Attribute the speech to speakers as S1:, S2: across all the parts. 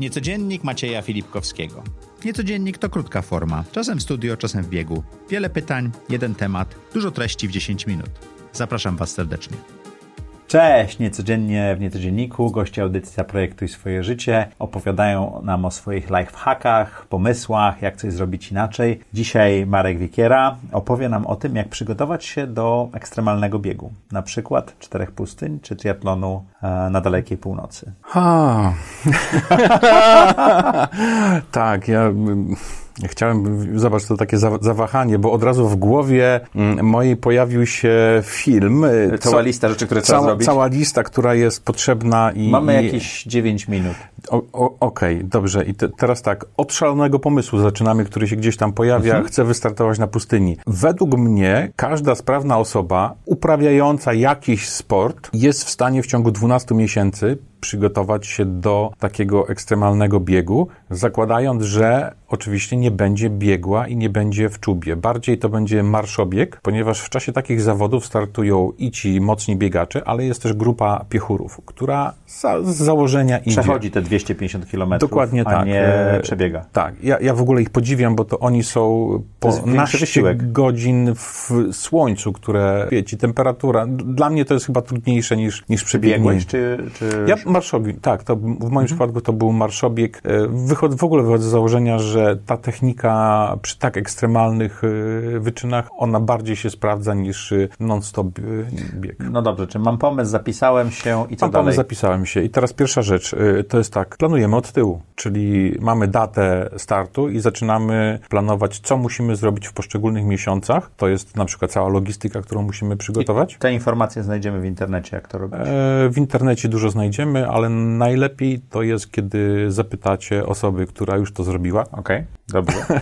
S1: Niecodziennik Macieja Filipkowskiego. Niecodziennik to krótka forma, czasem w studio, czasem w biegu. Wiele pytań, jeden temat, dużo treści w 10 minut. Zapraszam Was serdecznie.
S2: Cześć! Niecodziennie w Niecodzienniku goście audycji Zaprojektuj swoje życie opowiadają nam o swoich lifehackach, pomysłach, jak coś zrobić inaczej. Dzisiaj Marek Wikiera opowie nam o tym, jak przygotować się do ekstremalnego biegu, na przykład czterech pustyń czy triatlonu e, na dalekiej północy.
S3: Ha. tak, ja Chciałem, zobacz, to takie zawahanie, bo od razu w głowie mm, mojej pojawił się film.
S2: Y, cała lista rzeczy, które trzeba
S3: cała,
S2: zrobić.
S3: Cała lista, która jest potrzebna i...
S2: Mamy
S3: i...
S2: jakieś 9 minut.
S3: Okej, okay, dobrze. I te, teraz tak, od szalonego pomysłu zaczynamy, który się gdzieś tam pojawia. Mhm. Chcę wystartować na pustyni. Według mnie każda sprawna osoba uprawiająca jakiś sport jest w stanie w ciągu 12 miesięcy przygotować się do takiego ekstremalnego biegu, zakładając, że oczywiście nie będzie biegła i nie będzie w czubie. Bardziej to będzie marszobieg, ponieważ w czasie takich zawodów startują i ci mocni biegacze, ale jest też grupa piechurów, która za, z założenia
S2: idzie. Przechodzi te 250 km,
S3: Dokładnie
S2: a
S3: tak.
S2: nie e, przebiega.
S3: Tak. Ja, ja w ogóle ich podziwiam, bo to oni są po naście godzin w słońcu, które, wiecie, temperatura, dla mnie to jest chyba trudniejsze niż, niż przebiegnie.
S2: czy, czy...
S3: Ja marszobieg, tak, to w moim mhm. przypadku to był marszobieg. E, wychod, w ogóle wychodzę z założenia, że ta technika przy tak ekstremalnych e, wyczynach, ona bardziej się sprawdza niż e, non-stop bieg.
S2: No dobrze, czy mam pomysł, zapisałem się i co
S3: mam
S2: dalej?
S3: pomysł, zapisałem się. I teraz pierwsza rzecz, to jest tak, planujemy od tyłu, czyli mamy datę startu i zaczynamy planować, co musimy zrobić w poszczególnych miesiącach. To jest na przykład cała logistyka, którą musimy przygotować. I
S2: te informacje znajdziemy w internecie, jak to robić?
S3: w internecie dużo znajdziemy, ale najlepiej to jest, kiedy zapytacie osoby, która już to zrobiła.
S2: Okej, okay, dobrze.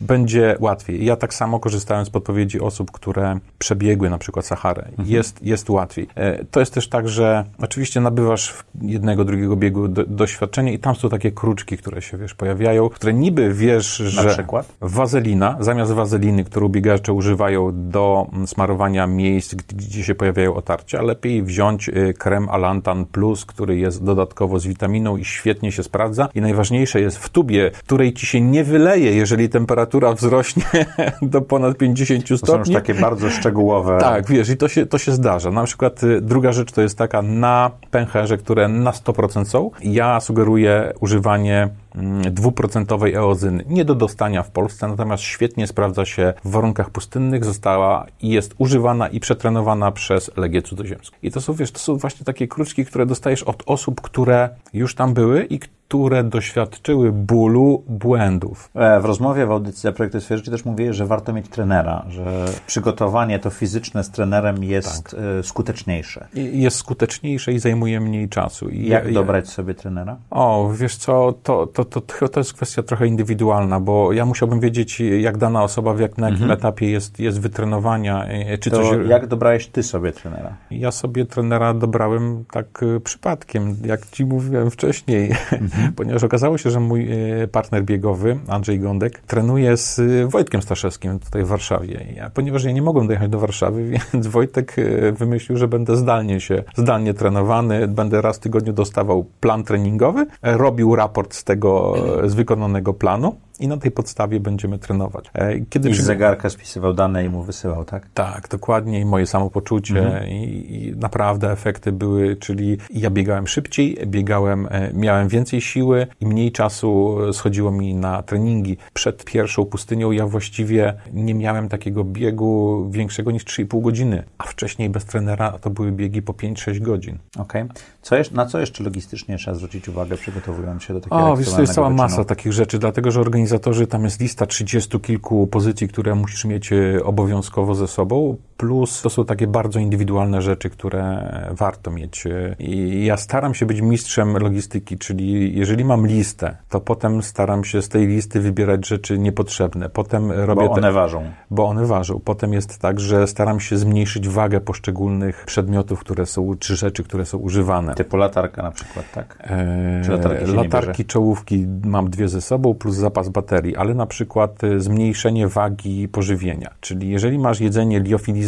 S3: Będzie łatwiej. Ja tak samo korzystałem z podpowiedzi osób, które przebiegły na przykład Saharę. Mhm. Jest, jest łatwiej. E, to jest też tak, że oczywiście nabywasz jednego, drugiego biegu do, doświadczenie i tam są takie kruczki, które się, wiesz, pojawiają, które niby wiesz, że...
S2: Na przykład?
S3: Wazelina, zamiast wazeliny, którą biegacze używają do smarowania miejsc, gdzie się pojawiają otarcia, lepiej wziąć y, krem Alantan Plus, który jest dodatkowo z witaminą i świetnie się sprawdza. I najważniejsze jest w tubie, której ci się nie wyleje, jeżeli temperatura wzrośnie do ponad 50 stopni. To są już
S2: takie bardzo szczegółowe.
S3: Tak, wiesz, i to się, to się zdarza. Na przykład y, druga rzecz to jest taka na pęcherze, które na 100% są. Ja sugeruję używanie Mm, dwuprocentowej eozyny. Nie do dostania w Polsce, natomiast świetnie sprawdza się w warunkach pustynnych, została i jest używana i przetrenowana przez Legię Cudzoziemską. I to są, wiesz, to są właśnie takie kruczki, które dostajesz od osób, które już tam były i które doświadczyły bólu, błędów.
S2: E, w rozmowie w audycji Projektu Swoje Życie też mówiłeś, że warto mieć trenera, że przygotowanie to fizyczne z trenerem jest tak. E, skuteczniejsze.
S3: Jest skuteczniejsze i zajmuje mniej czasu. I
S2: Jak ja, dobrać sobie trenera?
S3: O, wiesz co, to, to, to, to jest kwestia trochę indywidualna, bo ja musiałbym wiedzieć, jak dana osoba, w jak, na jakim mhm. etapie jest, jest wytrenowania.
S2: E, czy to coś... jak dobrałeś ty sobie trenera?
S3: Ja sobie trenera dobrałem tak przypadkiem, jak ci mówiłem wcześniej. Mhm. Mhm. ponieważ okazało się, że mój e, partner biegowy, Andrzej Gądek, trenuje z e, Wojtkiem Staszewskim tutaj w Warszawie. Ja, ponieważ ja nie mogłem dojechać do Warszawy, więc Wojtek e, wymyślił, że będę zdalnie się, zdalnie trenowany, będę raz w tygodniu dostawał plan treningowy, robił raport z tego, z wykonanego planu i na tej podstawie będziemy trenować.
S2: Kiedy I z zegarka spisywał dane i mu wysyłał, tak?
S3: Tak, dokładnie i moje samopoczucie mhm. i, i, naprawdę efekty były, czyli ja biegałem szybciej, biegałem, miałem więcej siły i mniej czasu schodziło mi na treningi. Przed pierwszą pustynią ja właściwie nie miałem takiego biegu większego niż 3,5 godziny, a wcześniej bez trenera to były biegi po 5-6 godzin.
S2: Okej. Okay. Co na co jeszcze logistycznie trzeba zwrócić uwagę, przygotowując się do takiego
S3: O, wiesz, to jest cała wyczynu? masa takich rzeczy, dlatego, że organizatorzy, tam jest lista 30 kilku pozycji, które musisz mieć e, obowiązkowo ze sobą, plus to są takie bardzo indywidualne rzeczy, które warto mieć. E, I ja staram się być mistrzem logistyki, czyli jeżeli mam listę, to potem staram się z tej listy wybierać rzeczy niepotrzebne. Potem robię
S2: bo one te, ważą.
S3: Bo one ważą. Potem jest tak, że staram się zmniejszyć wagę poszczególnych przedmiotów, które są, czy rzeczy, które są używane.
S2: Typu latarka na przykład, tak?
S3: Eee, latarki, latarki czołówki mam dwie ze sobą, plus zapas baterii, ale na przykład y, zmniejszenie wagi pożywienia. Czyli jeżeli masz jedzenie liofilizowane,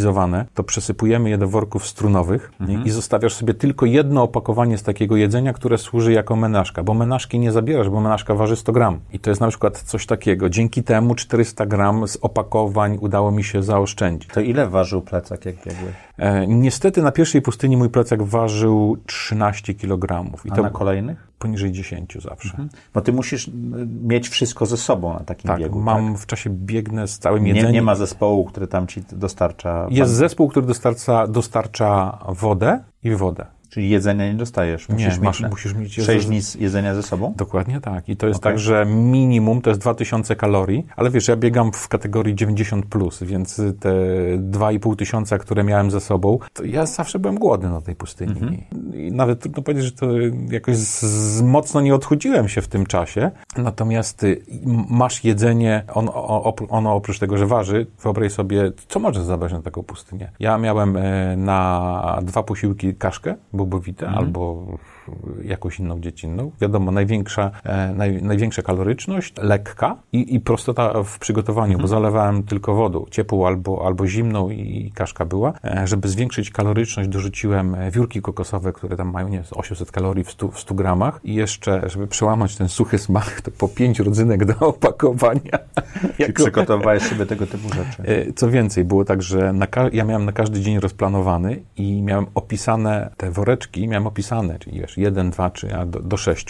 S3: to przesypujemy je do worków strunowych mhm. i zostawiasz sobie tylko jedno opakowanie z takiego jedzenia, które służy jako menażka, bo menażki nie zabierasz, bo menażka waży 100 gram. I to jest na przykład coś takiego. Dzięki temu 400 gram z opakowań udało mi się zaoszczędzić.
S2: To ile ważył plecak, jak biegłeś?
S3: E, niestety na pierwszej pustyni mój plecak ważył 13 kg.
S2: I A to na kolejnych?
S3: Poniżej 10 zawsze. Mhm.
S2: Bo ty musisz mieć wszystko ze sobą na takim
S3: tak,
S2: biegu.
S3: Mam tak? w czasie biegnę z całym jedzeniem.
S2: Nie, nie ma zespołu, który tam ci dostarcza.
S3: Jest zespół, który dostarcza, dostarcza wodę i wodę.
S2: Czyli jedzenia nie dostajesz.
S3: Musisz nie, masz, musisz mieć
S2: 6 dni jedzenia ze sobbą?
S3: Dokładnie tak. I to jest okay. tak, że minimum to jest 2000 kalorii, ale wiesz, ja biegam w kategorii 90+, plus, więc te 2,5 tysiąca, które miałem ze sobą, to ja zawsze byłem głodny na tej pustyni. Mm -hmm. I nawet trudno powiedzieć, że to jakoś z, mocno nie odchudziłem się w tym czasie. Natomiast y, masz jedzenie, on, ono oprócz tego, że waży, wyobraź sobie, co możesz zabrać na taką pustynię. Ja miałem e, na dwa posiłki kaszkę, bobowite mhm. albo jakąś inną dziecinną. Wiadomo, największa, e, naj, największa kaloryczność, lekka i, i prostota w przygotowaniu, mhm. bo zalewałem tylko wodą, ciepłą albo, albo zimną i kaszka była. E, żeby zwiększyć kaloryczność, dorzuciłem e, wiórki kokosowe, które tam mają, nie 800 kalorii w 100, w 100 gramach i jeszcze, żeby przełamać ten suchy smak, to po pięć rodzynek do opakowania.
S2: Czyli przygotowałeś sobie tego typu rzeczy.
S3: Co więcej, było tak, że ja miałem na każdy dzień rozplanowany i miałem opisane te woreczki, miałem opisane, czyli wiesz, 1, 2, czy do, do 6,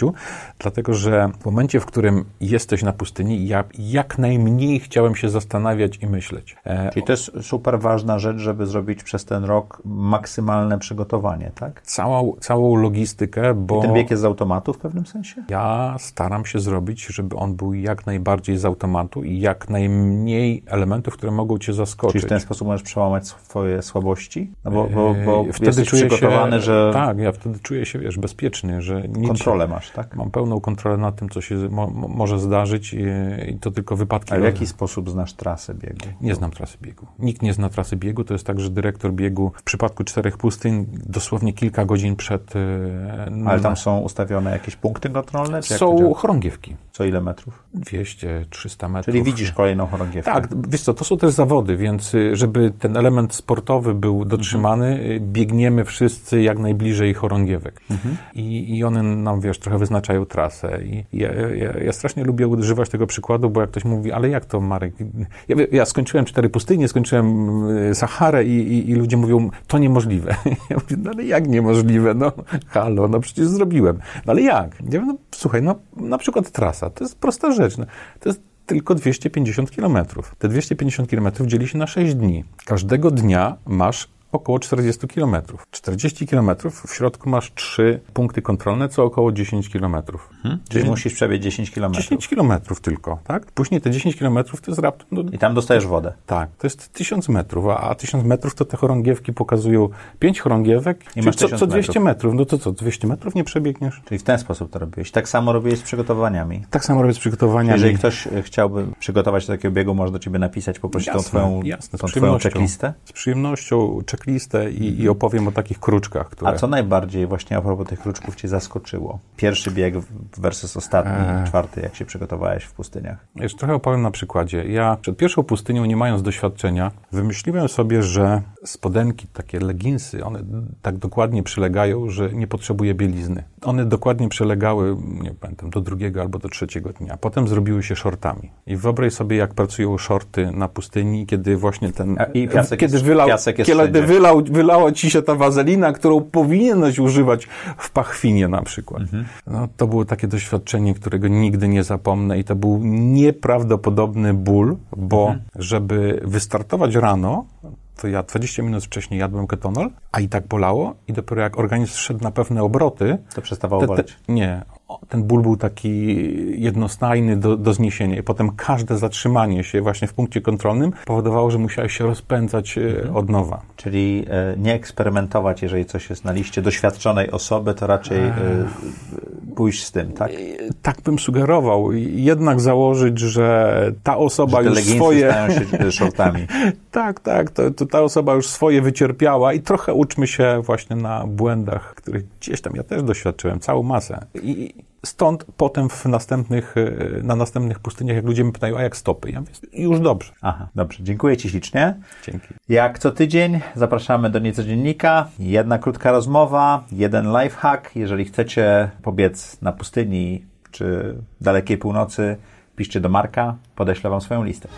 S3: dlatego że w momencie, w którym jesteś na pustyni, ja jak najmniej chciałem się zastanawiać i myśleć.
S2: E, Czyli to jest super ważna rzecz, żeby zrobić przez ten rok maksymalne przygotowanie, tak?
S3: Całą, całą logistykę, bo...
S2: I ten bieg jest z automatu w pewnym sensie?
S3: Ja staram się zrobić, żeby on był jak najbardziej z automatu i jak najmniej elementów, które mogą cię zaskoczyć.
S2: Czyli w ten sposób możesz przełamać swoje słabości? No bo, bo, bo e, wtedy czuję przygotowany,
S3: się,
S2: że...
S3: Tak, ja wtedy czuję się, wiesz, bezpiecznie bezpiecznie, że
S2: nic, Kontrolę masz, tak?
S3: Mam pełną kontrolę nad tym, co się mo może zdarzyć i, i, to tylko wypadki.
S2: A w jaki sposób znasz trasę biegu?
S3: Nie znam trasy biegu. Nikt nie zna trasy biegu. To jest tak, że dyrektor biegu w przypadku czterech pustyń dosłownie kilka godzin przed...
S2: E, Ale tam są ustawione jakieś punkty kontrolne?
S3: są chorągiewki.
S2: Co ile metrów?
S3: 200, 300 metrów.
S2: Czyli widzisz kolejną chorągiewkę.
S3: Tak, wiesz co, to są też zawody, więc y, żeby ten element sportowy był dotrzymany, mhm. biegniemy wszyscy jak najbliżej chorągiewek. Mhm. I, I one nam, wiesz, trochę wyznaczają trasę. I ja, ja, ja, strasznie lubię używać tego przykładu, bo jak ktoś mówi, ale jak to, Marek? Ja, ja skończyłem cztery pustynie, skończyłem y, Saharę i, i, i, ludzie mówią, to niemożliwe. Ja mówię, no ale jak niemożliwe? No halo, no przecież zrobiłem. No ale jak? Ja mówię, no słuchaj, no na przykład trasa, to jest prosta rzecz. No, to jest tylko 250 kilometrów. Te 250 kilometrów dzieli się na 6 dni. Każdego dnia masz około 40 km. 40 km, w środku masz trzy punkty kontrolne, co około 10 km.
S2: Hmm. Czyli musisz przebiec 10 km.
S3: 10 km tylko, tak? Później te 10 km to jest raptem...
S2: No, I tam dostajesz wodę.
S3: Tak, to jest 1000 metrów, a, a 1000 metrów to te chorągiewki pokazują 5 chorągiewek, I masz co, co 200 metrów. metrów. No to co, 200 metrów nie przebiegniesz?
S2: Czyli w ten sposób to robiłeś. Tak samo robiłeś z przygotowaniami.
S3: Tak samo robię z przygotowaniami.
S2: Jeżeli ktoś chciałby przygotować do takiego biegu, może do ciebie napisać, poprosić jasne, tą twoją, jasne, tą twoją checklistę?
S3: Z przyjemnością checklistę i, i opowiem o takich kruczkach. Które...
S2: A co najbardziej właśnie a propos tych kruczków Cię zaskoczyło? Pierwszy bieg versus ostatni, eee. czwarty, jak się przygotowałeś w pustyniach?
S3: Jeszcze trochę opowiem na przykładzie. Ja przed pierwszą pustynią, nie mając doświadczenia, wymyśliłem sobie, że spodenki, takie leginsy, one tak dokładnie przylegają, że nie potrzebuję bielizny. One dokładnie przylegały, nie pamiętam, do drugiego albo do trzeciego dnia. Potem zrobiły się shortami. I wyobraź sobie, jak pracują shorty na pustyni, kiedy właśnie ten...
S2: I piasek kiedy jest, wylał, piasek jest
S3: kiedy wylał, wylała ci się ta wazelina, którą powinieneś używać w pachwinie na przykład. Mhm. No, to było takie doświadczenie, którego nigdy nie zapomnę i to był nieprawdopodobny ból, bo mhm. żeby wystartować rano, to ja 20 minut wcześniej jadłem ketonol, a i tak bolało i dopiero jak organizm szedł na pewne obroty...
S2: To przestawało boleć?
S3: nie, ten ból był taki jednostajny do, do zniesienia i potem każde zatrzymanie się właśnie w punkcie kontrolnym powodowało, że musiałeś się rozpędzać e, mhm. od nowa.
S2: Czyli e, nie eksperymentować, jeżeli coś jest na liście doświadczonej osoby, to raczej e, pójść z tym, tak?
S3: Tak bym sugerował. Jednak założyć, że ta osoba że już swoje...
S2: stają się shortami.
S3: tak, tak. To, to ta osoba już swoje wycierpiała i trochę uczmy się właśnie na błędach, których gdzieś tam ja też doświadczyłem, całą masę. I stąd potem w następnych, e, na następnych pustyniach, jak ludzie mnie pytają, a jak stopy? Ja mówię, już dobrze.
S2: Aha, dobrze. Dziękuję Ci ślicznie.
S3: Dzięki.
S2: Jak co tydzień zapraszamy do Niecodziennika. Jedna krótka rozmowa, jeden lifehack. Jeżeli chcecie pobiec na pustyni czy dalekiej północy, piszcie do Marka, podeślę Wam swoją listę.